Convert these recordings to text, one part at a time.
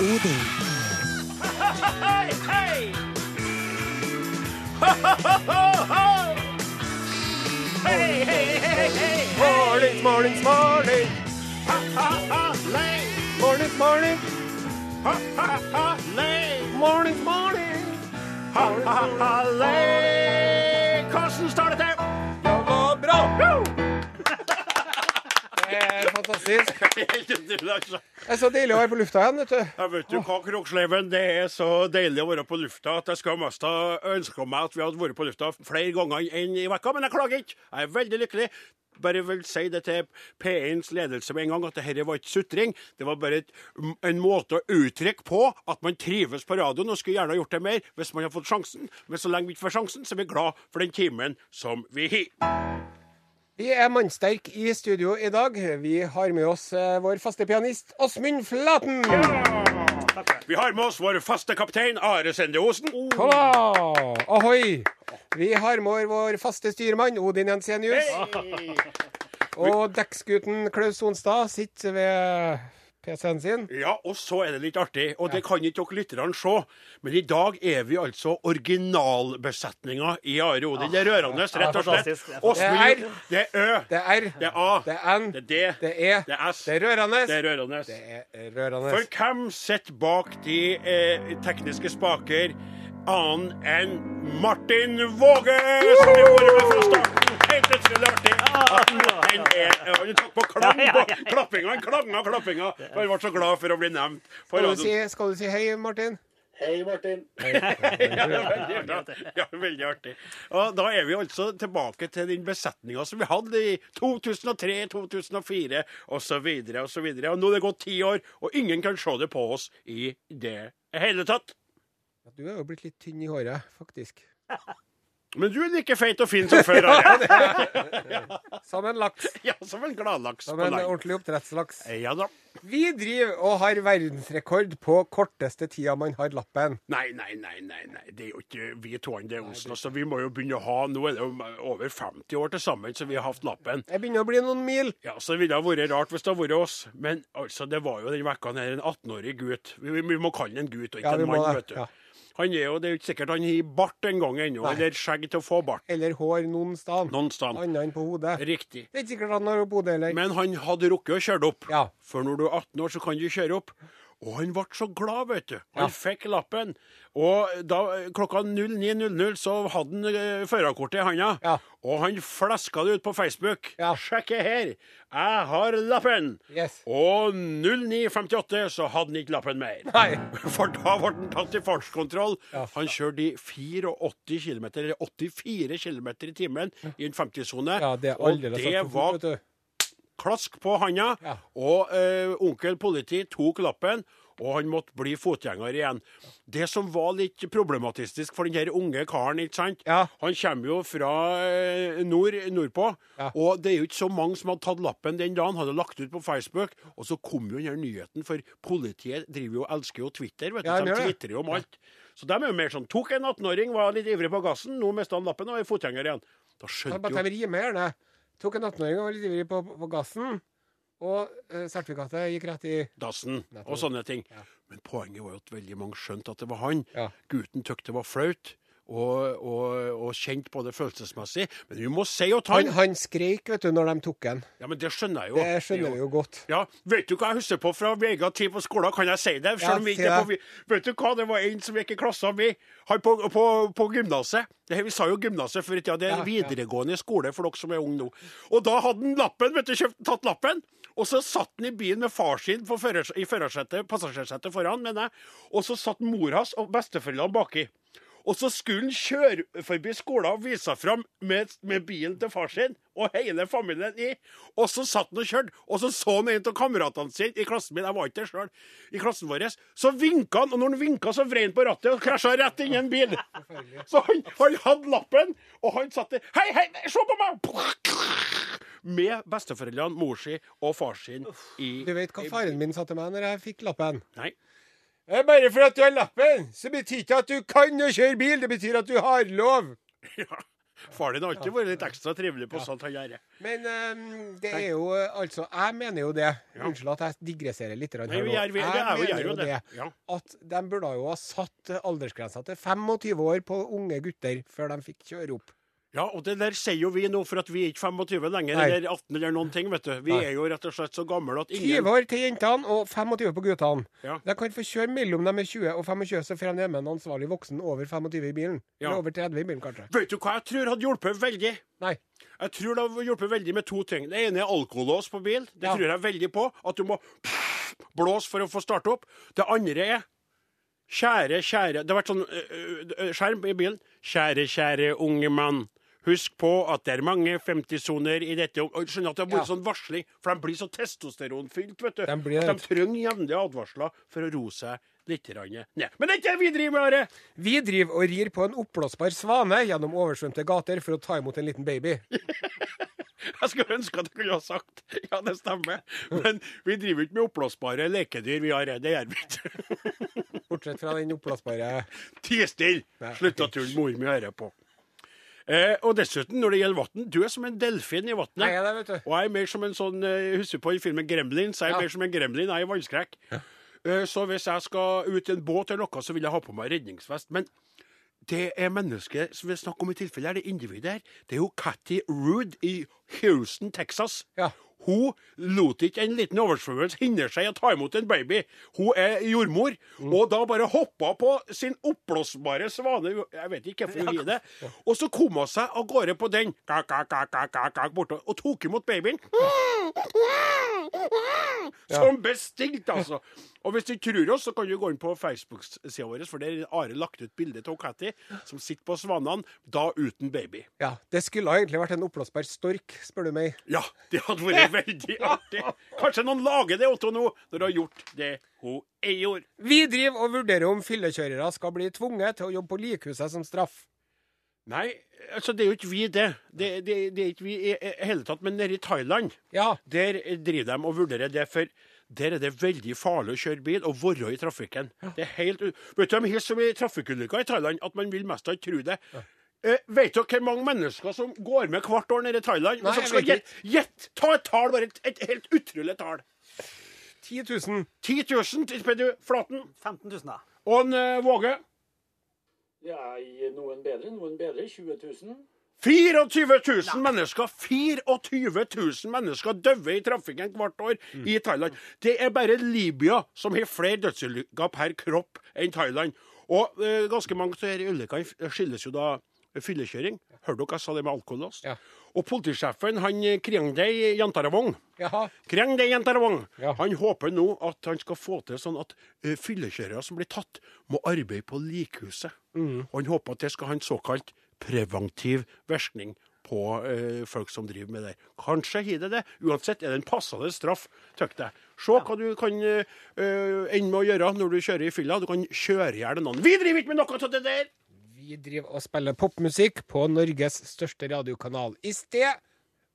Odin. Hei, hei! Ho, ho, ho, ho, ho! Hei, hei, hei, hei! Mornings, mornings, morning. Ha, ha, ha, lei! Mornings, morning. Ha, ha, ha, lei! Mornings, morning. Ha, ha, ha, lei! Hvordan står det er fantastisk. Altså. Det er så deilig å være på lufta igjen, vet du. Ja, vet du hva, Kroksleiven, det er så deilig å være på lufta at jeg skulle mest ha ønska meg at vi hadde vært på lufta flere ganger enn i vekka, men jeg klager ikke. Jeg er veldig lykkelig. Bare vil si det til P1s ledelse med en gang, at dette var ikke sutring. Det var bare et, en måte å uttrykke på at man trives på radioen, og skulle gjerne ha gjort det mer hvis man har fått sjansen. Men så lenge vi ikke får sjansen, så er vi glad for den timen som vi har. Vi er Mannsterk i studio i dag. Vi har med oss eh, vår faste pianist Åsmund Flaten. Vi har med oss vår faste kaptein Are Sende Osen. Oh. Ahoi! Vi har med vår faste styrmann Odin Jensenius. Og dekksgutten Klaus Sonstad sitter ved PC-en sin. Ja, og så er det litt artig, og det kan ikke dere lytterne se, men i dag er vi altså originalbesetninga i Odin. Det er rørende, rett og slett. Det er Åsmund, det er Ø, Det er R. det er A, Det er N. det er D, Det er det er S, Det er rørende. det er rørende. Det er rørende. For hvem sitter bak de eh, tekniske spaker annen enn Martin Våge, som vi har vært med fra starten? Helt utrolig artig. At Martin er Han tok på klang på klappinga. Han klanga klappinga. Han ble så glad for å bli nevnt. Skal du, si, skal du si hei, Martin? Hei, Martin. Ja, veldig artig. Ja, veldig artig. Og da er vi altså tilbake til den besetninga som vi hadde i 2003, 2004 osv. osv. Og nå er det gått ti år, og ingen kan se det på oss i det hele tatt. Du er jo blitt litt tynn i håret, faktisk. Men du er like feit og fin som før. ja. Som en laks. Ja, som en gladlaks Som en ordentlig oppdrettslaks. Ja da. Vi driver og har verdensrekord på korteste tida man har lappen. Nei, nei, nei, nei, nei. Det er jo ikke vi to, det er Osen. Altså, vi må jo begynne å ha Nå er det jo over 50 år til sammen så vi har hatt lappen. Det begynner å bli noen mil. Ja, så Det ville ha vært rart hvis det hadde vært oss. Men altså, det var jo den vekka her en 18-årig gutt. Vi, vi, vi må kalle han en gutt og ikke Ja, en mann. vet du. ja. Han er jo, Det er jo ikke sikkert han har bart en gang ennå, eller skjegg til å få bart. Eller hår noen sted. Noen sted. Annet enn på hodet. Riktig. Det er ikke sikkert han har hodet heller. Men han hadde rukket å kjøre opp. Ja. For når du er 18 år, så kan du kjøre opp. Og han ble så glad, vet du. Han Ja. fikk lappen. Og da, klokka 09.00 så hadde han uh, førerkortet i handa. Ja. Og han fleska det ut på Facebook. Ja. Sjekk her, jeg har lappen! Yes. Og 09.58 så hadde han ikke lappen mer. Nei. For da ble han tatt i fartskontroll. Ja. Han kjørte i 84 km, eller 84 km i timen i en 50-sone. Ja, det er og det var. Klask på handa, Ja. og eh, onkel politi tok lappen, og han måtte bli fotgjenger igjen. Det som var litt problematistisk for den her unge karen, ikke sant? Ja. Han kommer jo fra eh, nord, nordpå, Ja. og det er jo ikke så mange som hadde tatt lappen den dagen. Hadde lagt ut på Facebook, og så kom jo den her nyheten, for politiet driver jo elsker jo Twitter, vet du. De twitrer jo om alt. Så de er jo mer sånn Tok en 18-åring, var litt ivrig på gassen, nå mista han lappen og er fotgjenger igjen. Da skjønte jo. Tok en 18-åring og var litt ivrig på, på gassen. Og eh, sertifikatet gikk rett i dassen og sånne ting. Ja. Men poenget var jo at veldig mange skjønte at det var han. Ja. Gutten tykte det var flaut, og, og, og kjent på det følelsesmessig. Men vi må si at Han, han han skreik, vet du, når de tok han. Ja, men det skjønner jeg jo. Det skjønner vi jo godt. Ja, Vet du hva jeg husker på fra Vega tid på skolen? Kan jeg si det? Selv om vi ikke er på, vet du hva, det var en som gikk i klassen min han på, på, på gymnaset. Vi sa jo gymnaset før i tida. Det er videregående skole for dere som er unge nå. Og da hadde han lappen, vet du, kjøpt, tatt lappen. Og så satt han i bilen med far sin på førers- i førersetet, passasjersetet foran, mener jeg. Og så satt mor hans og besteforeldrene baki. Og så skulle han kjøre forbi skolen og vise seg fram med, med bilen til far sin og hele familien i. Og så satt han og kjørte, og så så han en av kameratene sine i klassen min, jeg var ikke der sjøl, i klassen vår. Så vinka han, og når han vinka, så vrei han på rattet og krasja rett inn i en bil. Så han, han hadde lappen, og han satt der Hei, hei, se på meg! Med besteforeldrene, mor si og far sin i Du vet hva faren min sa til meg når jeg fikk lappen? Nei. Eh, Bare for at du har lappen, så betyr ikke at du kan å kjøre bil. Det betyr at du har lov. Ja. Far din har alltid vært litt ekstra trivelig på sånt han gjør. Men um, det er jo altså Jeg mener jo det. Unnskyld at jeg digresserer litt. Her, Nei, vi gjør, vi, Jeg det er, mener jo det. Ja. At de burde jo ha satt aldersgrensa til 25 år på unge gutter før de fikk kjøre opp. Ja, og det der sier jo vi nå, for at vi er ikke 25 lenger, Nei. eller 18 eller noen ting, vet du. Vi Nei. er jo rett og slett så gamle at ingen 20 år til jentene og 25 på guttene. Ja. De kan få kjøre mellom dem er 20 og 25, så får de med en ansvarlig voksen over 25 i bilen. Ja. Eller over 30 i bilen, kanskje. Vet du hva jeg tror hadde hjulpet veldig? Nei. Jeg tror det hadde hjulpet veldig med to ting. Det ene er alkolås på bil. Det Ja. tror jeg veldig på. At du må blåse for å få starte opp. Det andre er Kjære, kjære Det har vært sånn øh, øh, skjerm i bilen. Kjære, kjære unge mann. Husk på at det er mange 50-soner i dette. Og skjønner at det har vært Ja. sånn varsling, for de blir så testosteronfylt, vet du. De blir at de trenger jevnlige advarsler for å roe seg litt ned. Men det er ikke det vi driver med, Are! Vi driver og rir på en oppblåsbar svane gjennom oversvømte gater for å ta imot en liten baby. Jeg skulle ønske at jeg kunne ha sagt ja, det stemmer. Men vi driver ikke med oppblåsbare lekedyr. Vi har det gjør vi ikke. Bortsett fra den oppblåsbare Ti stille! Slutt å tulle, mor mi hører på. Eh, og dessuten, når det gjelder vann, du er som en delfin i vannet. det vet du. Og jeg er mer som en sånn Jeg Husker på i filmen Gremlin, så jeg er Ja. mer som en gremlin. Jeg er vannskrekk. Eh, så hvis jeg skal ut i en båt eller noe, så vil jeg ha på meg redningsvest. Men det er mennesket som vi snakker om i tilfelle, er det individet her. Det er jo Catty Rood i Houston, Texas. Ja. Hun lot ikke en liten oversvømmelse hindre seg å ta imot en baby. Hun er jordmor, Mm. og da bare hoppa på sin oppblåsbare svane Jeg vet ikke hvorfor hun gir det. Og så kom hun seg av gårde på den, kak, kak, kak, kak, kak, kak, borte, og tok imot babyen. Som bestilt, altså. Og hvis du ikke tror oss, så kan du gå inn på Facebook-sida vår, for der har Are lagt ut bilde av Catty som sitter på svanene, da uten baby. Ja, Det skulle egentlig vært en oppblåsbar stork, spør du meg. Ja, det hadde vært veldig artig. Kanskje noen lager det Otto nå, når du har gjort det hun ei gjorde. Vi driver og vurderer om fyllekjørere skal bli tvunget til å jobbe på likhuset som straff. Nei, altså det er jo ikke vi det. Det, det, det er ikke vi i hele tatt. Men nede i Thailand, Ja, der driver de og vurderer det. For der er det veldig farlig å kjøre bil og være i trafikken. Det er helt, vet du, De har så mye trafikkulykker i Thailand at man vil mest ikke tro det. Eh, vet dere hvor mange mennesker som går med hvert år nede i Thailand? Nei, som skal gjette, gjett, ta et tall, bare et, et helt utrolig tall. 10 000. 10 000 til Peder Flaten. 15 000, da. Og en eh, Våge. Ja, noen bedre, noen bedre. 20 000. 24 000 mennesker 24 000 mennesker døde i trafikken hvert år i Thailand. Det er bare Libya som har flere dødsulykker per kropp enn Thailand. Og eh, ganske mange av disse ulykkene skyldes jo da fyllekjøring. Hørte dere jeg sa det med alkolås? Ja. Og politisjefen, han Kriangdei Jantaravong Jaha. Kriangdei Jantaravong, Ja. han håper nå at han skal få til sånn at eh, fyllekjørere som blir tatt, må arbeide på likhuset. Og han håper at det skal ha en såkalt preventiv virkning på eh, folk som driver med det. Kanskje har det det. Uansett er det en passende straff, tykker jeg. Se hva du kan eh, ende med å gjøre når du kjører i fylla. Du kan kjøre i hjel noen. Vi driver ikke med noe av det der! Vi driver og spiller popmusikk på Norges største radiokanal. I sted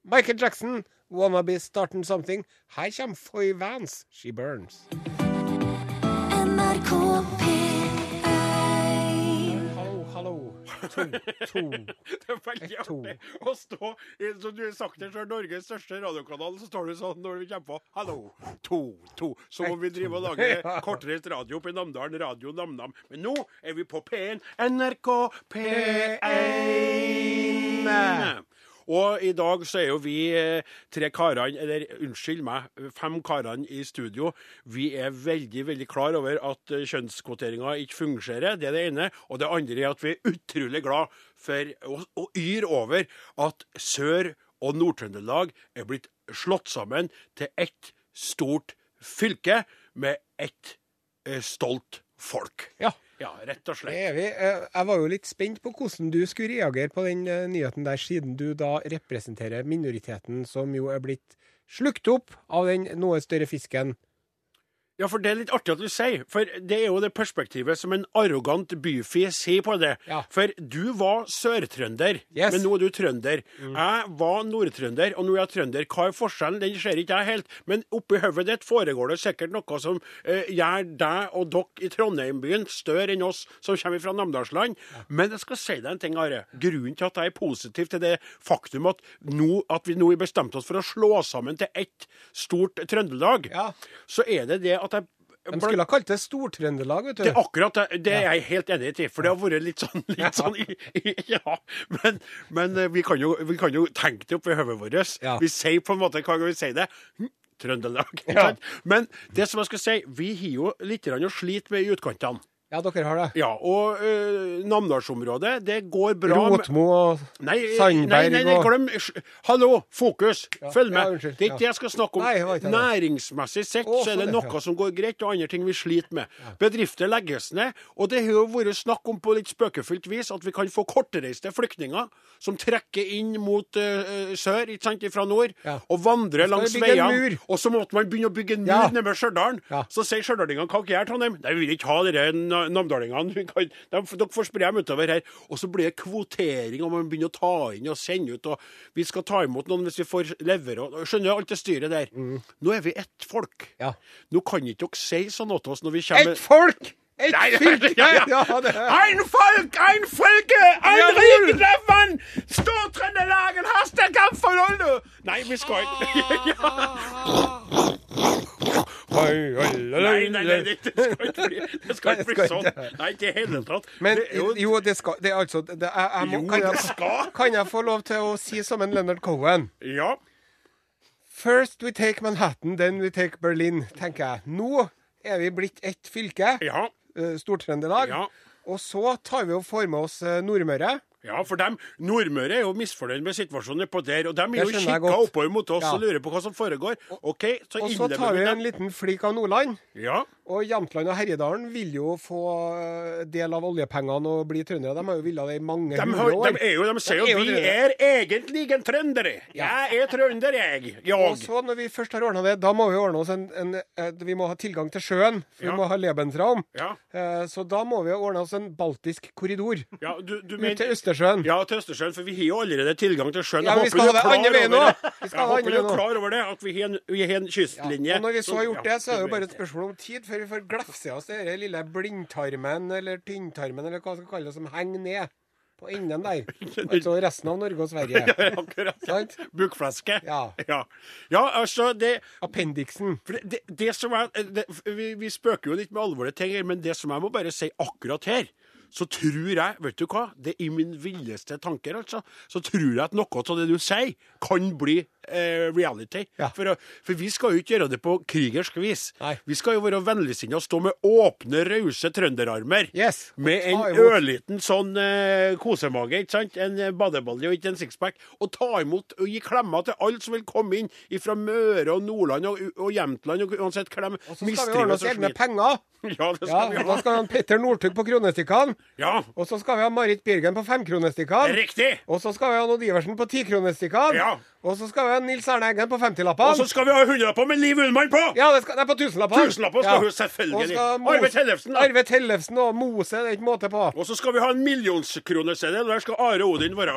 Michael Jackson, 'Wanna Be Starting Something'. Her kommer Foy Vans, 'She Burns'. NRK To, to. Det er veldig artig å stå i som du har sagt det selv, Norges største radiokanal, så står du sånn når vi kommer på Hallo, to, to. Så må vi drive og lage Ja. kortreist radio oppe i Namdalen, Radio Namnam. Men nå er vi på P1, NRK P1. Og i dag så er jo vi eh, tre karene, eller unnskyld meg, fem karene i studio. Vi er veldig, veldig klar over at eh, kjønnskvoteringa ikke fungerer. Det er det ene. Og det andre er at vi er utrolig glad for å, yr over at Sør- og Nord-Trøndelag er blitt slått sammen til ett stort fylke med ett eh, stolt folk. Ja. Ja, rett og slett. Eh, Jeg var jo litt spent på hvordan du skulle reagere på den eh, nyheten der, siden du da representerer minoriteten som jo er blitt slukt opp av den noe større fisken. Ja, for det er litt artig at du sier, for det er jo det perspektivet som en arrogant byfi sier på det. Ja. For du var sørtrønder, Yes. men nå er du trønder. Jeg var nordtrønder, og nå er jeg trønder. Hva er forskjellen? Den ser ikke jeg helt. Men oppi hodet ditt foregår det sikkert noe som eh, gjør deg og dere i Trondheim-byen større enn oss som kommer fra Namdalsland. Men jeg skal si deg en ting, Are. Grunnen til at jeg er positiv til det faktum at, nå, at vi nå har bestemt oss for å slå sammen til ett stort Trøndelag, Ja. så er det det at jeg De skulle ha kalt det Stor-Trøndelag, vet du. det er akkurat det. Det er jeg helt enig i, for det har vært litt sånn, litt sånn i, i, Ja. Men, men eh, vi, kan jo, vi kan jo tenke det oppi hodet vårt. Ja. Vi sier på en måte hver gang vi sier det? Hm, Trøndelag. Ja. Men det som jeg skal si, vi har jo litt å slite med i utkantene. Ja, dere har det. Ja, og uh, Namdalsområdet, det går bra Rotmo og Nei, eh, Sandberg nei, nei, nei, glem Hallo, fokus! Følg med. ja, unnskyld, det er ikke det jeg skal snakke om. Nei. Næringsmessig sett så er det noe som går greit, og andre ting vi sliter med. Bedrifter legges ned, og det har jo vært snakk om på litt spøkefullt vis at vi kan få kortreiste flyktninger som trekker inn mot uh, sør, ikke sant, fra nord, Ja. og vandrer langs veiene. Og så måtte man begynne å bygge en mur Ja. nede ved Stjørdal. Ja. Så sier stjørdalingene hva gjør, Trondheim? Nei, vi vil ikke ha na- namdalingene. Kan- de- Dere får spre dem utover her. Og så blir det kvotering, og man begynner å ta inn og sende ut. og Vi skal ta imot noen hvis vi får lever og Skjønner alt det styret der? Nå er vi ett folk. Ja. Nå kan ikke dere si sånn til oss når vi kommer Ett folk! Et fylke! ja, ja. Ja, Ein folk, ein folke, ein Jawohl! rikdreven! Stor-Trøndelagen, kamp for alle! Nei, vi skal ikke Oi, oi, oi, Nei, nei, nei, det, skal ikke bli, det skal ikke bli sånn. Nei, ikke i hele tatt. Men Det jo- jo, det skal Det altså det, jeg, jeg må, kan, jeg, kan jeg få lov til å si som en Leonard Cohen? Ja. First we take Manhattan, then we take Berlin, tenker jeg. Nå er vi blitt ett fylke, Ja. eh, Stor-Trøndelag. Ja. Og så tar vi og får med oss eh, Nordmøre. Ja, for dem, Nordmøre er jo misfornøyd med situasjonen på der, og de er jo kikka oppover mot oss Ja. og lurer på hva som foregår. OK, så Og så tar vi en liten flik av Nordland. Ja. Og Jämtland og Herjedalen vil jo få eh, del av oljepengene og bli trøndere. De har jo villet det i mange De, hundre år. de, er jo, de sier jo er vi er egentlig en trøndere. Jeg er trønder, jeg. jeg. Og så når vi først har ordna det, da må vi ordne oss en, en, en Vi må ha tilgang til sjøen. For Ja. Vi må ha Lebensraum. Ja. Eh, Så da må vi ordne oss en baltisk korridor Ja, du, du ut til Østersjøen. Ja, til Østersjøen, for vi har jo allerede tilgang til sjøen. Ja, men vi skal ha det andre veien nå. Vi skal Jeg ha det håper andre er veien klar over det, at vi har en, vi har en Ja, kystlinje. og når vi så har gjort ja, det, så er det jo bare et spørsmål om tid vi får glefse oss den lille blindtarmen eller tynntarmen eller hva man skal kalle det, som henger ned på enden der. Altså resten av Norge og Sverige. Ja, Akkurat. Sant? Bukfleske. Ja. ja. Ja, altså, det Appendiksen. For det, det, det som er, det, vi, vi spøker jo litt med alvorlige ting, her, men det som jeg må bare si akkurat her, så tror jeg, vet du hva, det er i min villeste tanker, altså, så tror jeg at noe av det du sier, kan bli eh, reality. Ja. For, for vi skal jo ikke gjøre det på krigersk vis. Nei. Vi skal jo være vennligsinnede og stå med åpne, rause trønderarmer. Yes. Med en ørliten sånn eh, kosemage, ikke sant? En eh, badebalje og ikke en sixpack. Og ta imot og gi klemmer til alle som vil komme inn fra Møre og Nordland og, og Jämtland, og uansett de Og så skal vi ordne oss egne penger. Ja, det Ja, vi ha. Da skal vi ha Petter Northug på kronestykkene. Ja, Og så skal vi ha Marit Birgen på femkronestykkene. riktig. Og så skal vi ha Odd Iversen på tikronestykkene. Ja. Og så skal vi ha Nils Arne Eggen på Og så skal vi ha 100-lappene med Liv Ullmann på! Ja, det skal, nei, på tusenlappene. Tusenlapper skal hun selvfølgelig. Arve Tellefsen. Arve Tellefsen og Mose, det er ikke måte på. Og så skal vi ha en millionskroneseddel. Der skal Are Odin være.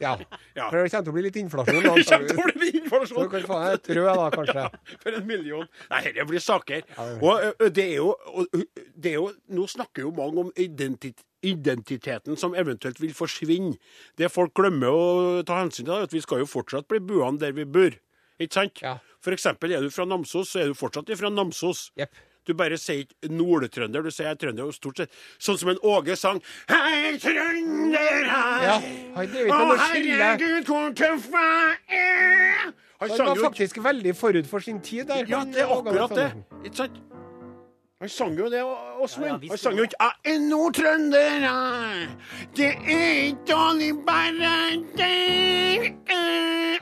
Ja. Ja. For det kommer til å bli litt inflasjon. da. Det kommer til å bli Så informasjon. du kan få deg et rød, da, kanskje. For en million. Nei, det blir saker. Og det er jo, det er jo Nå snakker jo mange om identitet, identiteten som eventuelt vil forsvinne. Det folk glemmer å ta hensyn til, er at vi skal jo fortsatt bli buende der vi bor. Ikke sant? Ja. For eksempel er du fra Namsos, så er du fortsatt fra Namsos. Yep. Du bare sier ikke nordtrønder, du sier er trønder. Og stort sett sånn som en Åge sang. Hei, trønder, hei. Ja, Å, herregud, hvor tøff jeg er. Han Han var faktisk veldig forut for sin tid der. ja, det er akkurat det. Ikke sant? Han sang jo det, Åsmund. Ja, ja, han sang jo ikke 'Jeg er nordtrønder', Det er ikke dårlig, bare der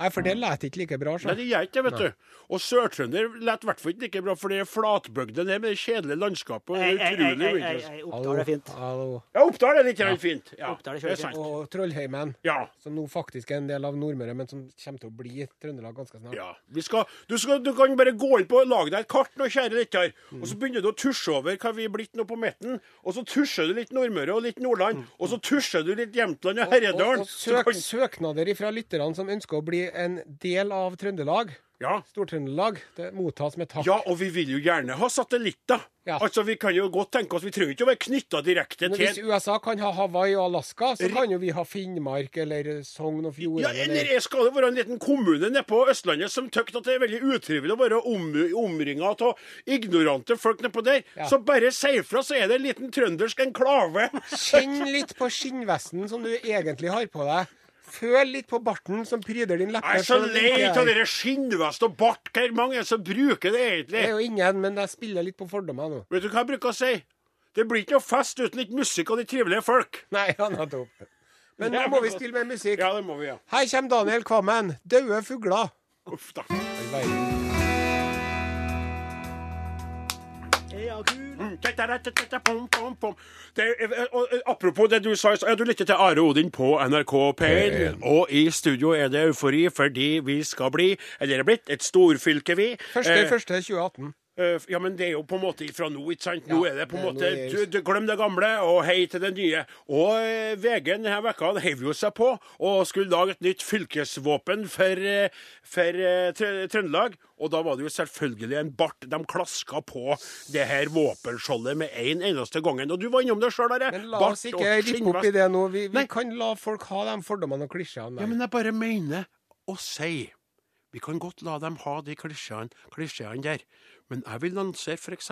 Nei, for det lät ikke like bra. Nei, det gjør ikke det, vet du. Og sørtrønder lett i hvert fall ikke like bra, for det er flatbygden ned med det kjedelige landskapet. og er utrolig jeg, uinteressant. jeg, Oppdal er fint. Hallo. Ja, Oppdal er litt ja. fint. Ja, Oppdal er det er sant. Og Trollheimen, Ja. som nå faktisk er en del av Nordmøre, men som kommer til å bli Trøndelag ganske snart. Ja. Vi skal, du, skal, du kan bare gå inn på lag deg et kart nå, kjære lytter. Og så begynner du å tusje over hva vi er blitt nå på midten. Og så tusjer du litt Nordmøre og litt Nordland. Og så tusjer du litt Jämtland og Og, og, og søk, kan- søknader fra lytterne som ønsker å bli en del av Trøndelag, Ja. Stor-Trøndelag, det mottas med takk. ja, og vi vil jo gjerne ha satellitter. Ja. Altså, Vi kan jo godt tenke oss, vi trenger ikke å være knytta direkte Men hvis USA kan ha Hawaii og Alaska, så kan jo vi ha Finnmark eller Sogn og ja, Fjordane. eller jeg skal det være en liten kommune nede på Østlandet som tykker at det er veldig utrivelig å være om, omringa av ignorante folk nedpå der? Ja. Så bare si ifra, så er det en liten trøndersk enklave. Kjenn litt på skinnvesten som du egentlig har på deg. Føl litt på barten som pryder din leppe. Jeg er så lei er- av dere skinnvest og bart. Hvor mange er det som bruker det egentlig? Det er jo ingen, men jeg spiller litt på fordommer nå. Vet du hva jeg bruker å si? Det blir ikke noe fest uten litt musikk og de trivelige folk. Nei, ja, nettopp. Men nå må vi spille med musikk. Ja, det må vi, ja. Her kommer Daniel Kvammen. 'Daue fugler'. Uff da. Apropos det du sa, er du lytter til Are Odin på NRK P1. Og i studio er det eufori fordi vi skal bli, eller er blitt, et storfylke, vi. Første, Eh, første 2018. Eh, ja, men det er jo på en måte fra nå, ikke sant? Nå er det på en måte du, du, Glem det gamle og hei til det nye. Og eh, VG denne vekka heiv jo seg på og skulle lage et nytt fylkesvåpen for, eh, for Trøndelag. Og da var det jo selvfølgelig en bart. De klaska på det her våpenskjoldet med en eneste gangen. Og du var innom det sjøl, Are. Men la Bart oss ikke rippe opp i det nå. Vi, vi kan la folk ha de fordommene og klisjeene Ja, men jeg bare mener å si Vi kan godt la dem ha de klisjeene der. Men jeg vil lansere f.eks.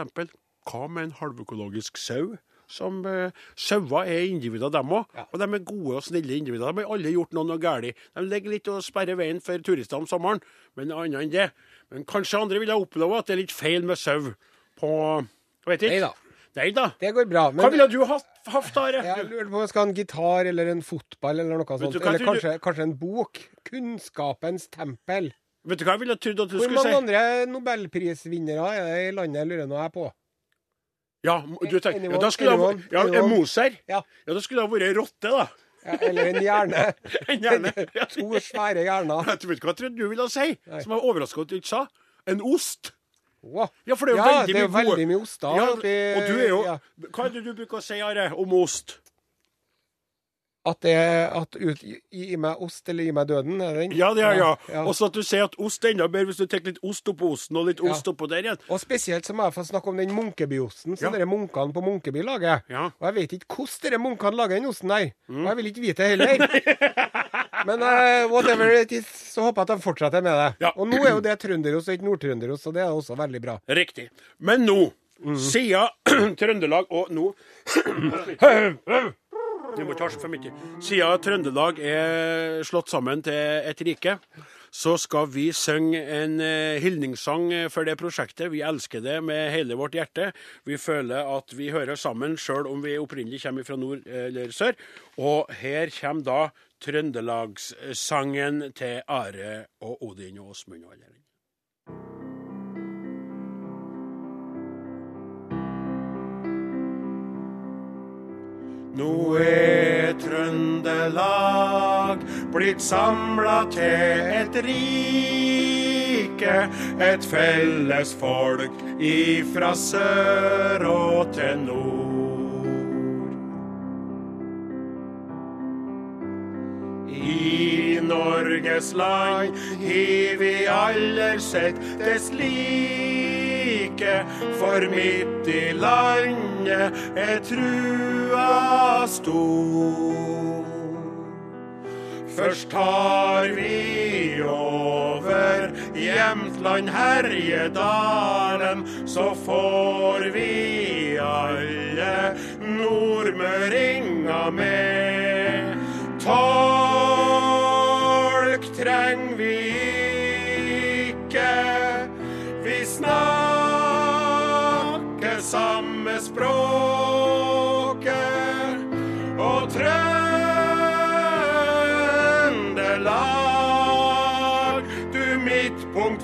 hva med en halvøkologisk sau? Som uh, Sauer er individer, dem òg. Ja. Og de er gode og snille individer. De har alle gjort noe, noe galt. De ligger litt og sperrer veien for turister om sommeren, men annet enn det. Men kanskje andre vil oppleve at det er litt feil med sau på vet ikke. Nei da. Nei da. Det går bra. Hva Men ville du hatt, hatt Are? jeg lurer på skal en gitar eller en fotball eller noe sånt. du hva, Eller kanskje, du- kanskje en bok. 'Kunnskapens tempel'. Vet du hva jeg ville trodd at du Hvor skulle mange si? andre nobelprisvinnere er det i landet, lurer nå jeg på. Ja, du tenker, ja, da skulle det ja, en Moser. Ja. Ja, da skulle det ha vært rotte, da. Ja, eller en hjerne. En hjerne. To svære hjerner. Jeg vet ikke hva jeg trodde du ville si, Nei. som jeg er overraska over at du ikke sa. En ost. Wow. Ja, for det er jo Ja, veldig det er mye veldig mye oster Ja, og du er jo. Hva er det du bruker å si, Are, om ost? At det at ut, Gi meg ost eller gi meg døden, er det den? Ja, det er ja. ja. Og så at du sier at ost er enda bedre hvis du tar litt ost oppå osten og litt Ja. ost oppå der igjen. Og spesielt så må jeg få snakke om den Munkebyosten som Ja. munkene på Munkeby lager. Ja. Og jeg vet ikke hvordan dere munkene lager den osten der. Mm. Og jeg vil ikke vite det heller. Men uh, whatever it is, så håper jeg at de fortsetter med det. Ja. Og nå er jo det trønderost og ikke nordtrønderost, så det er også veldig bra. Riktig. Men nå, siden Trøndelag og nå Vi må ikke ha så for mye. Siden Trøndelag er slått sammen til et rike, så skal vi synge en eh, hyldningssang for det prosjektet. Vi elsker det med hele vårt hjerte. Vi føler at vi hører sammen, sjøl om vi opprinnelig kommer fra nord eller sør. Og her kommer da trøndelagssangen til Are og Odin og Åsmund. Nå er Trøndelag blitt samla til et rike, et felles folk ifra sør og til nord. I Norges land har vi aller sett dess like, for midt i landet er trua stor. Først tar vi over Jämtland, Herjedalen, så får vi alle nordmøringa med. Tolk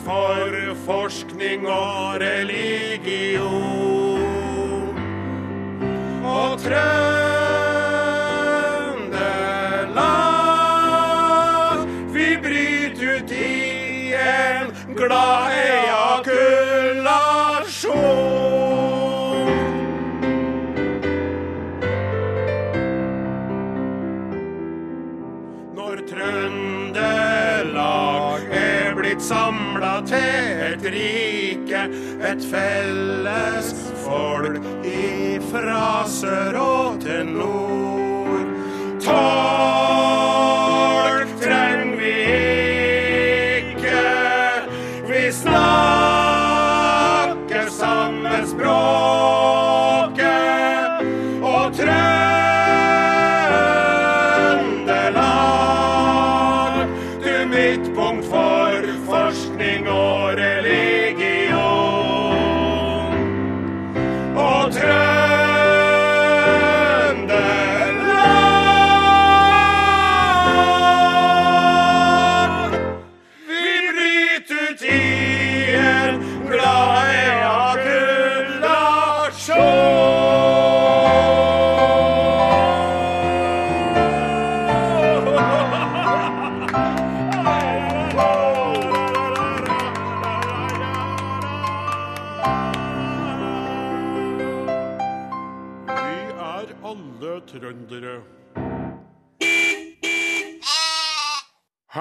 for forskning og religion. Og Trøndelag, vi bryter ut i en glad et felles folk ifra sør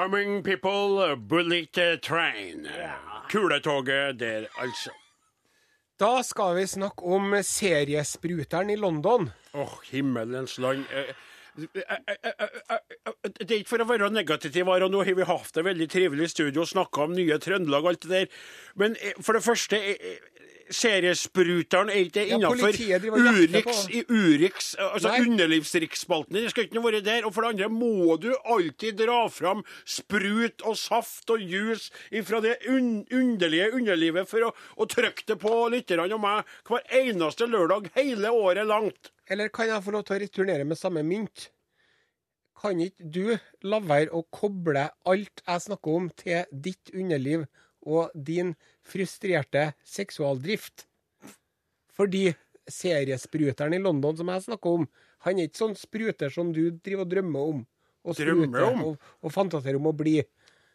Humming people, bullet train. Kuletoget der, altså. Da skal vi snakke om seriespruteren i London. Åh, himmelens land. Eh, eh, eh, Det er ikke for å være negativ, Aron, nå har vi hatt det veldig trivelig i studio og snakka om nye Trøndelag og alt det der. Men for det første Seriespruteren er ikke innafor Urix, altså underlivsriksspalten. Det skal ikke være der. Og for det andre må du alltid dra fram sprut og saft og juice fra det un underlige underlivet for å, å trykke det på lytterne og meg hver eneste lørdag hele året langt. Eller kan jeg få lov til å returnere med samme mynt? Kan ikke du la være å koble alt jeg snakker om, til ditt underliv og din frustrerte seksualdrift? Fordi seriespruteren i London som jeg snakker om, han er ikke sånn spruter som du driver og drømmer om. Og spruter om? Og, og fantaserer om å bli.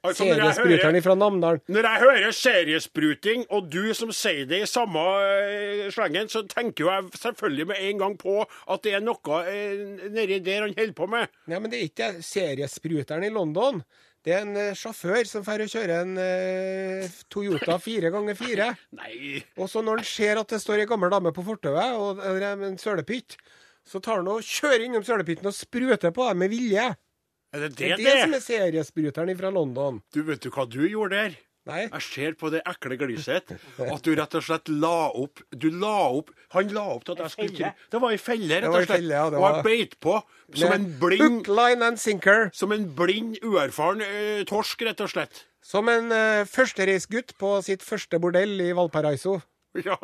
Altså, Seriespruteren fra Namdalen. Når jeg hører seriespruting, og du som sier det i samme eh, slengen, så tenker jo jeg selvfølgelig med en gang på at det er noe eh, nedi der han holder på med. Nei, men det er ikke seriespruteren i London. Det er en eh, sjåfør som får kjøre en eh, Toyota 4x4. Nei Og så når han ser at det står ei gammel dame på fortauet og eller en sølepytt, så tar han og kjører innom sølepytten og spruter på dem med vilje. Er det Det det er det det som er seriespruteren fra London. Du, vet du hva du gjorde der? Nei? Jeg ser på det ekle gliset at du rett og slett la opp Du la opp Han la opp til at jeg skulle felle. Det var ei felle, rett og slett. felle, ja, det Og var- jeg beit på som en blind Hook, line and sinker. Som en blind, uerfaren uh, torsk, rett og slett. Som en uh, førstereisgutt på sitt første bordell i Valparaiso. Ja.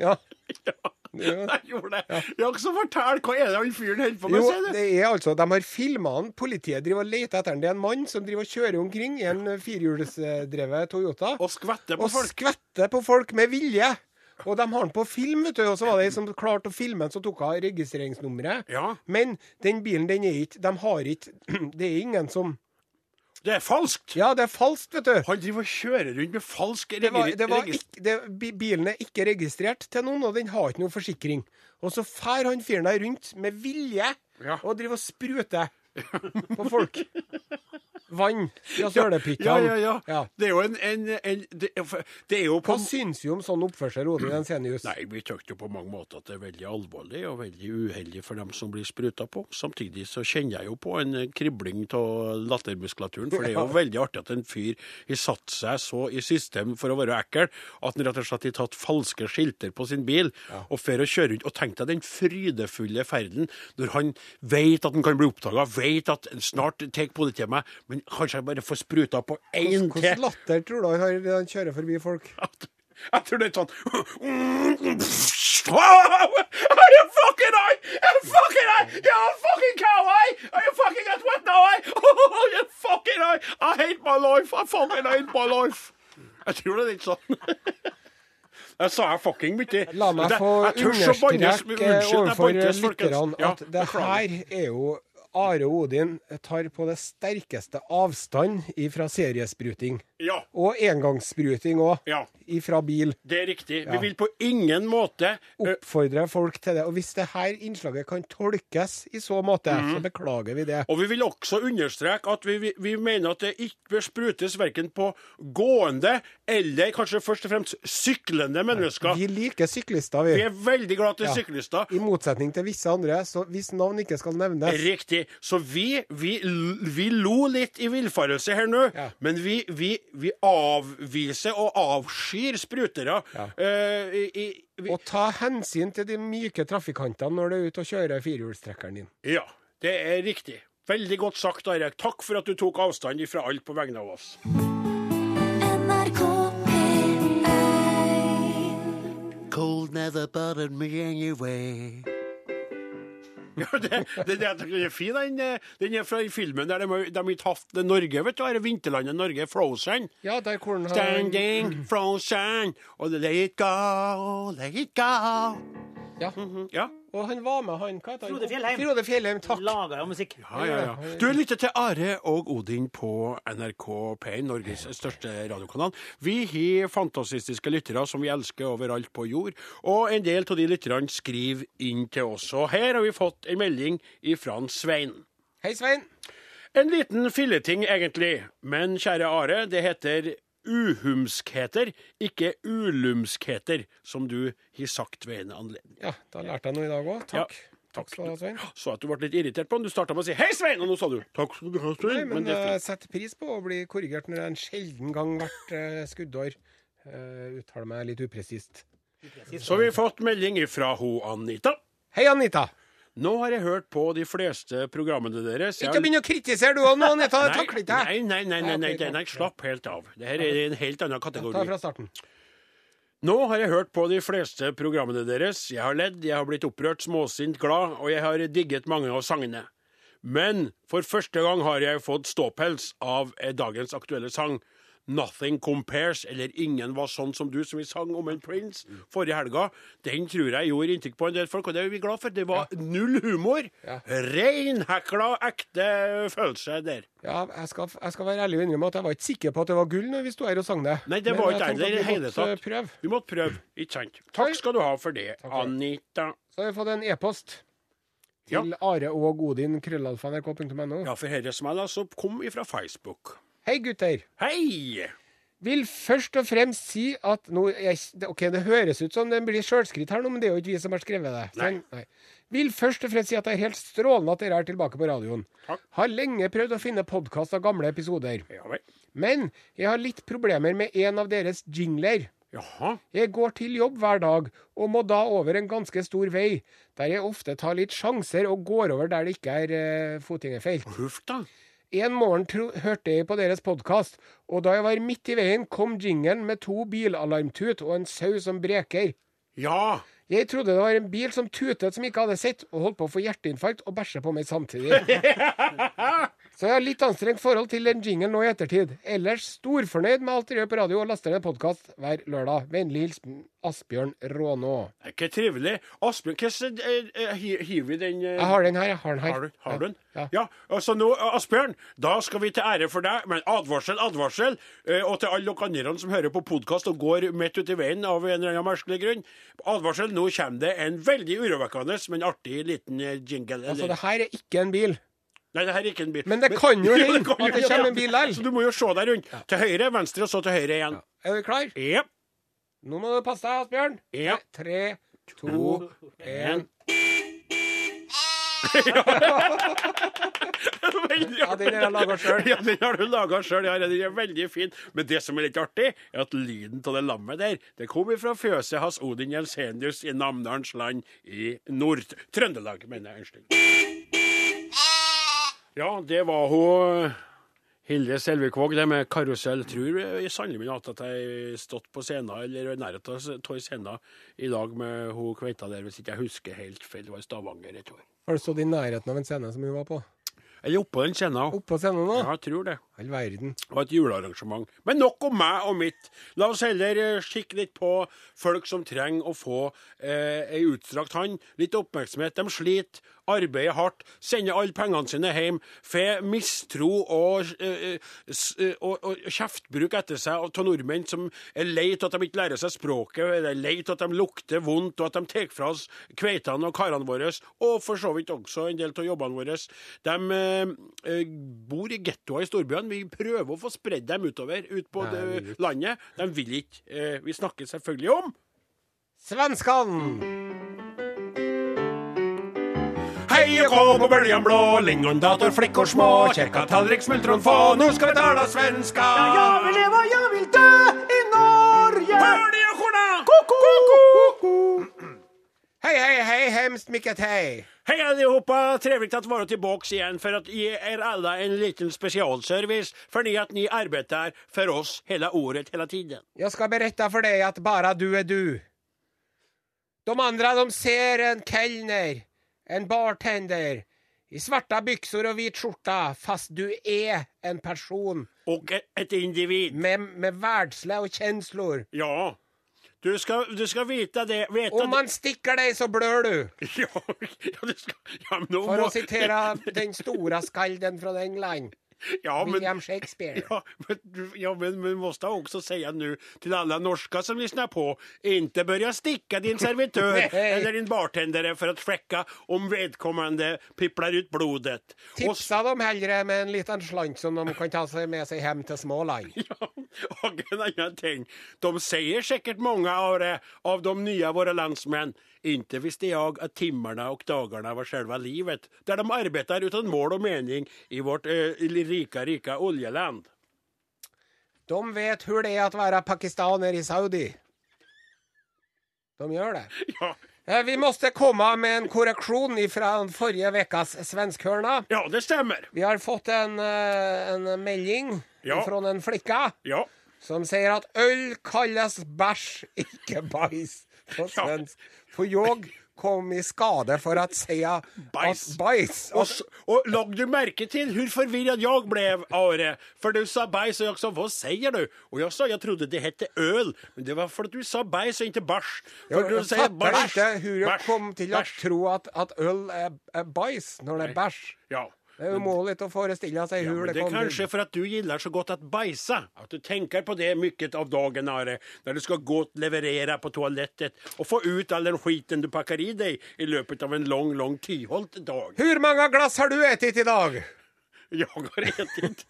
Ja, Ja. jeg gjorde det. Ja, så fortell, hva er det han fyren holder på med? Jo, det er altså, De har filma han. Politiet driver og leter etter han. Det er en mann som driver og kjører omkring i en firehjulsdrevet Toyota. Og skvetter på og folk. skvetter på folk med vilje. Og de har den på film, vet du. Og så var det ei som klarte å filme den, så tok hun registreringsnummeret. Ja, Men den bilen, den er ikke De har ikke Det er ingen som det er falskt. Ja, det er falskt, vet du. Han driver og kjører rundt med falsk Det var, det var ikke, det, bilen er ikke registrert til noen, og den har ikke noe forsikring. Og så fær han fyren der rundt med vilje Ja. og driver og spruter på folk. Vann fra sølepyttene. Ja, ja, ja. Ja. Det er jo en, en, en det, er- det er jo på Hva syns vi om sånn oppførsel, Odin Ensenius? Nei, vi syns jo på mange måter at det er veldig alvorlig og veldig uheldig for dem som blir spruta på. Samtidig så kjenner jeg jo på en kribling av lattermuskulaturen, for det er jo veldig artig at en fyr har satt seg så i system for å være ekkel at han rett og slett har tatt falske skilter på sin bil og fer og kjører rundt. Og tenk deg den frydefulle ferden når han vet at han kan bli oppdaga, vet at snart tar politiet meg, men kanskje jeg bare får spruta på én Hvordan til. latter tror du han har når han kjører forbi folk? Jeg tror det er sånn Are you fucking I? You fucking I? You're a fucking cow I? Are you fucking at what now I? Oh, you fucking I? I hate my life! I fucking hate my life! Jeg tror det er litt sånn. Jeg sa jeg fucking mye. La meg få understreke overfor lytterne at det her er jo Are Odin tar på det sterkeste avstand ifra seriespruting. Ja, Og engangsspruting òg, ja. Fra bil. Det er riktig. Ja. Vi vil på ingen måte Oppfordre folk til det. Og hvis det her innslaget kan tolkes i så måte, mm. så beklager vi det. Og vi vil også understreke at vi, vi, vi mener at det ikke bør sprutes verken på gående eller kanskje først og fremst syklende mennesker. Vi liker syklister, Vi vi. er veldig glad til Ja. syklister. I motsetning til visse andre, så hvis navn ikke skal nevnes Riktig. Så vi, vi, vi lo litt i villfarelse her nå, men vi, vi, vi avviser og avskyr sprutere. Ja. Uh, i, i, vi, Og ta hensyn til de myke trafikantene når du er ute og kjører firehjulstrekkeren din. ja, det er riktig. Veldig godt sagt, Arek. Takk for at du tok avstand fra alt på vegne av oss. NRK P1 Cold never bothered me anyway. Ja, det, det, det, den er fin, den. Den er fra i filmen der de, de har ikke hatt Norge, vet du. Er vinterlandet Norge, Frozen. Ja, der hvor han har Standing frozen, og let it go, let it go. Ja. Ja, Og han var med, han. Hva heter han? Frode Fjellheim. Frode Fjellheim, takk. Laga jo musikk. ja, ja, ja. Du lytter til Are og Odin på NRK P1, Norges største radiokanal. Vi har fantastiske lyttere som vi elsker overalt på jord, og en del av de lytterne skriver inn til oss. Og her har vi fått en melding fra Svein. Hei, Svein. En liten filleting, egentlig. Men kjære Are, det heter uhumskheter, ikke ulumskheter, som du har sagt ved en anledning. Ja, da lærte jeg noe i dag òg. Takk. Ja, Takk skal du ha, Svein. Så at du ble litt irritert på han. Du starta med å si 'Hei, Svein', og nå sa du 'Takk skal du ha, Nei, Svein'. men Men det er jeg fint. setter pris på å bli korrigert når jeg en sjelden gang hvert uh, skuddår uh, uttaler meg litt upresist. Så vi har fått melding fra ho Anita. Hei, Anita. Nå har jeg hørt på de fleste programmene deres. Ikke begynn å kritisere du òg nå, Anita. Takler ikke jeg. Nei, nei, nei, nei, nei, slapp helt av. Det her er en helt annen kategori. Ta fra starten. Nå har jeg hørt på de fleste programmene deres. Jeg har ledd, jeg har blitt opprørt, småsint, glad, og jeg har digget mange av sangene. Men for første gang har jeg fått ståpels av eh, dagens aktuelle sang. 'Nothing Compares', eller 'Ingen var sånn som du', som vi sang om en Prince forrige helga. Den tror jeg gjorde inntrykk på en del folk, og det er vi glad for. Det var null humor. Ja. Reinhekla, ekte følelse der. Ja, jeg skal, jeg skal være ærlig og innrømme at jeg var ikke sikker på at det var gull når vi sto her og sang det. Nei, det var ikke jeg i det hele tatt. Prøve. Vi måtte prøve, ikke sant? Takk skal du ha for det. Anita. Så har vi fått en e-post til Are og Odin, krøllalfa.nrk.no. Ja, for smell, altså, kom ifra Facebook. Hei, gutter. Hei! Vil først og fremst si at nå jeg, OK, det høres ut som det blir sjølskritt her nå, men det er jo ikke vi som har skrevet det. Nei. Nei. Vil først og fremst si at det er helt strålende at dere er tilbake på radioen. Takk. Har lenge prøvd å finne podkast av gamle episoder. Ja. Men jeg har litt problemer med en av deres jingler. Jaha. Jeg går til jobb hver dag, og må da over en ganske stor vei, der jeg ofte tar litt sjanser og går over der det ikke er uh, fotgjengerfelt. Huff da. En morgen hørte jeg på deres podkast, og da jeg var midt i veien, kom jingelen med to bilalarmtut og en sau som breker. Ja. Jeg trodde det var en bil som tutet som ikke hadde sett, og holdt på å få hjerteinfarkt og bæsje på meg samtidig. Så jeg har litt anstrengt forhold til den jingelen nå i ettertid. Ellers storfornøyd med alt dere gjør på radio, og laster ned podkast hver lørdag. Vennlig hilsen Asbjørn Rånå. Ikke trivelig. Asbjørn, hvordan eh, eh, hiver vi den eh, Jeg har den her, jeg har den her. Har du, har du den? Ja. Ja. altså nå, Asbjørn, da skal vi til ære for deg, men advarsel, advarsel. eh, Og til alle dere andre som hører på podkast og går midt i veien av en eller annen merkelig grunn. Advarsel, nå kommer det en veldig urovekkende, men artig liten jingle. jingle. Altså, det her er ikke en bil. Nei, det her er ikke en bil. Men det kan jo hende at det kommer en bil der. Så du må jo se deg rundt. Til høyre, venstre, og så til høyre igjen. Er du klar? Ja. Nå må du passe deg, Asbjørn. Ja. Tre, to, én. Ja, den har jeg laget selv. Ja, den har du laga sjøl. Ja, den er veldig fin. Men det som er litt artig, er at lyden av det lammet der, det kom fra fjøset hans Odin Jensenius i Namdalens land i Nord-Trøndelag, mener jeg. Unnskyld. Ja, det var hun Hilde Selvik-Våg, det med karusell. Tror jeg sannelig min at jeg har stått på scenen, eller i nærheten av scenen, i dag med hun kveita der, hvis ikke jeg husker helt feil. Det var i Stavanger, et år. Har du stått i nærheten av en scene som hun var på? Eller oppå den scenen. Oppå scenen da? Ja, jeg tror det. All verden. og et julearrangement. Men nok om meg og mitt. La oss heller eh, kikke litt på folk som trenger å få eh, ei utstrakt hånd. Litt oppmerksomhet. De sliter, arbeider hardt, sender alle pengene sine hjem, får mistro og, eh, s- eh, og, og kjeftbruk etter seg av nordmenn som er lei av at de ikke lærer seg språket, eller lei av at de lukter vondt, og at de tar fra oss kveitene og karene våre, og for så vidt også en del av jobbene våre. De eh, eh, bor i gettoer i storbyene. Vi prøver å få spredd dem utover, ut på Nei, det, landet. De vil ikke. Eh, vi snakker selvfølgelig om Svenskene! Hei og kom på bøljan blå, lingondator, flikkor små, Kjerka, tallrik, smultron få, nå skal vi tala svenska! Ja, jeg vil leva, jeg vil dø i Norge! Hør de horna! Hei, hei, hei, hemskt mikket hei. Hej allihopa! Trevligt att vara tillbaks igen för att ge er alla en liten specialservice för at att ni arbetar för oss hela året, hela tiden. Jag ska berätta för dig att bara du är du. De andra de ser en kelner, en bartender, i svarta byxor och vit skjorta, fast du är en person Och ett- ett individ. med, med världsliga och känslor. Ja. Du skal, du skal vite det. vite Om man stikker deg, så blør du. Ja, ja, du skal, ja, För må- å sitere den store skalden fra England, ja, men, William Shakespeare. Ja, men, ja, men vi måste också säga nu till alla norska som lyssnar på, inte börja sticka din servitör eller din bartendare för att fläcka om vedkommande pipplar ut blodet. Och, Tipsa dem hellre med en liten slant som de kan ta sig med sig hem till Småland. ja, och en annan ting, de säger säkert många av, det, av de nya våra landsmän, inte visste jag att timmarna och dagarna var själva livet, där de arbetar utan mål och mening i vårt eh, rika, rika oljeland. De vet hur det är att vara pakistaner i Saudi. De gör det. Ja, Eh, Vi måste komma med en korrektion fra förra veckas svenskhörna. ja det stämmer. Vi har fått en, eh, en melding Ja. från en flicka Ja. som säger att öl kallas bärs, ikke bajs på svensk. För jeg kom i skade for å si at bæsj bajs. og och lag du merke til hvor forvirra jeg ble, Are? For du sa bajs og jeg sa hva sier du? Og jeg sa jeg trodde det hette øl, Men det var fordi du sa bajs og ikke bæsj. For Jag, du säger fattar jeg inte hur jag bars, kom til å tro at, at øl er, er bajs når det er bæsj. Ja. Det er omöjligt att föreställa sig Ja, hur det det kom kanske till. för att du gillar så godt at bajsa. At du tenker på det mye av dagen, Are. Når du skal gå og leverere på toalettet og få ut all den skiten du pakker i deg i løpet av en lang, lang tyholt dag. Hvor mange glass har du spist i dag? Jeg har spist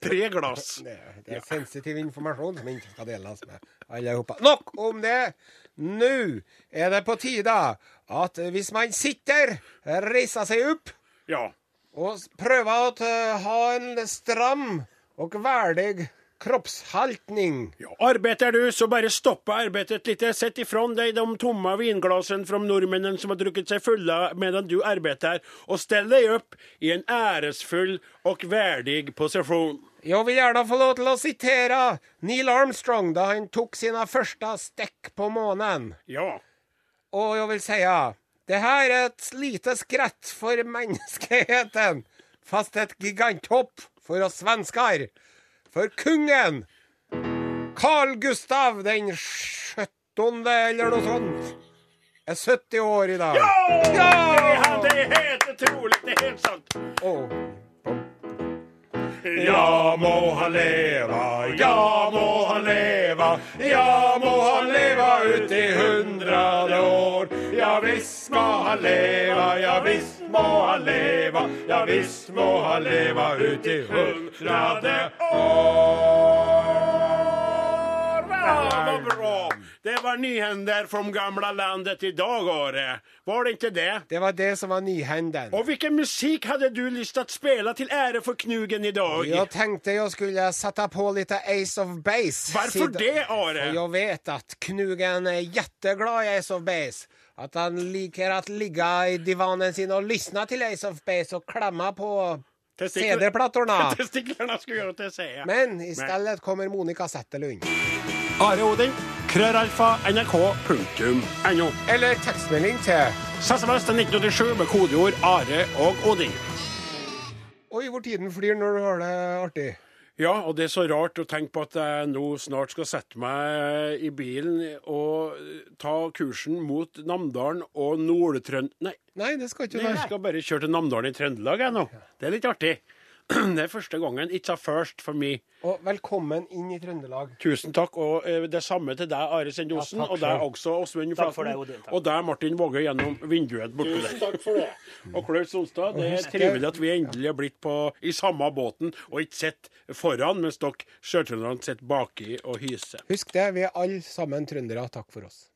tre glass. Det, det är sensitiv informasjon som ikke skal deles med alle sammen. Nok om det! Nå er det på tide at hvis man sitter, reiser seg opp. Ja. Och prøve å ha en stram og verdig kroppshaltning. Ja, arbeider du så bare stoppe arbeidet litt. Sett ifrån deg de tomme vinglassene fra nordmennene som har drukket seg fulle medan du arbeider, og stell deg opp i en æresfull og verdig posisjon. Jeg vil gjerne få lov til å sitere Neil Armstrong da han tok sine første stikk på månen. Ja. Og jeg vil säga, det her er et lite skrett for menneskeheten, Fast et giganthopp for oss svenskar. For kungen, Carl Gustav den sjuttonde eller noe sånt, er 70 år i Ja! Ja! Det er helt utrolig. Det er helt sant. Oh. Ja må han leva, ja må han leva, ja må han leva ut i hundrade år. Ja visst må han leva, ja visst må han leva, ja visst må han leva ut i hundrade år. Ja, det var bra! Det var nyhender från gamla landet idag, Are. Var det inte det? det var det som var nyhänden. Och vilken musik hade du lust att spela till ära för knugen idag? Jag tänkte jag skulle sätta på lite Ace of Base. Varför Sid- det, Are? For jag vet att knugen är jätteglad i Ace of Base. Att han liker att ligga i divanen sin och lyssna till Ace of Base och klämma på CD-plattorna. Testiklarna skulle jag inte säga. Men istället kommer Monica Zetterlund. Are Odin, krøralfa, nrk.no. Eller tekstmelding til SMS til 1987 med kodeord Are og Odin. Oi, hvor tiden flyr når du har det artig. Ja, og det er så rart å tenke på at jeg nå snart skal sette meg i bilen og ta kursen mot Namdalen og Nord-Trønd... Nei, Nei, det skal ikke jeg skal bare kjøre til Namdalen i Trøndelag jeg nå. Det er litt artig. Det er første gangen. It's a first for me. Og velkommen inn i Trøndelag. Tusen takk, og eh, det samme til deg, Are Sendosen, Ja, og deg også, Åsmund Flaten. Og deg, Martin Våge, gjennom vinduet borte der. Tusen takk for det. Og Klaus Sonstad, det er trivelig at vi endelig har blitt på, i samme båten, og ikke sitter foran, mens dere sjøtrønderne sitter baki og hyser. Husk det, vi er alle sammen trøndere. Takk for oss.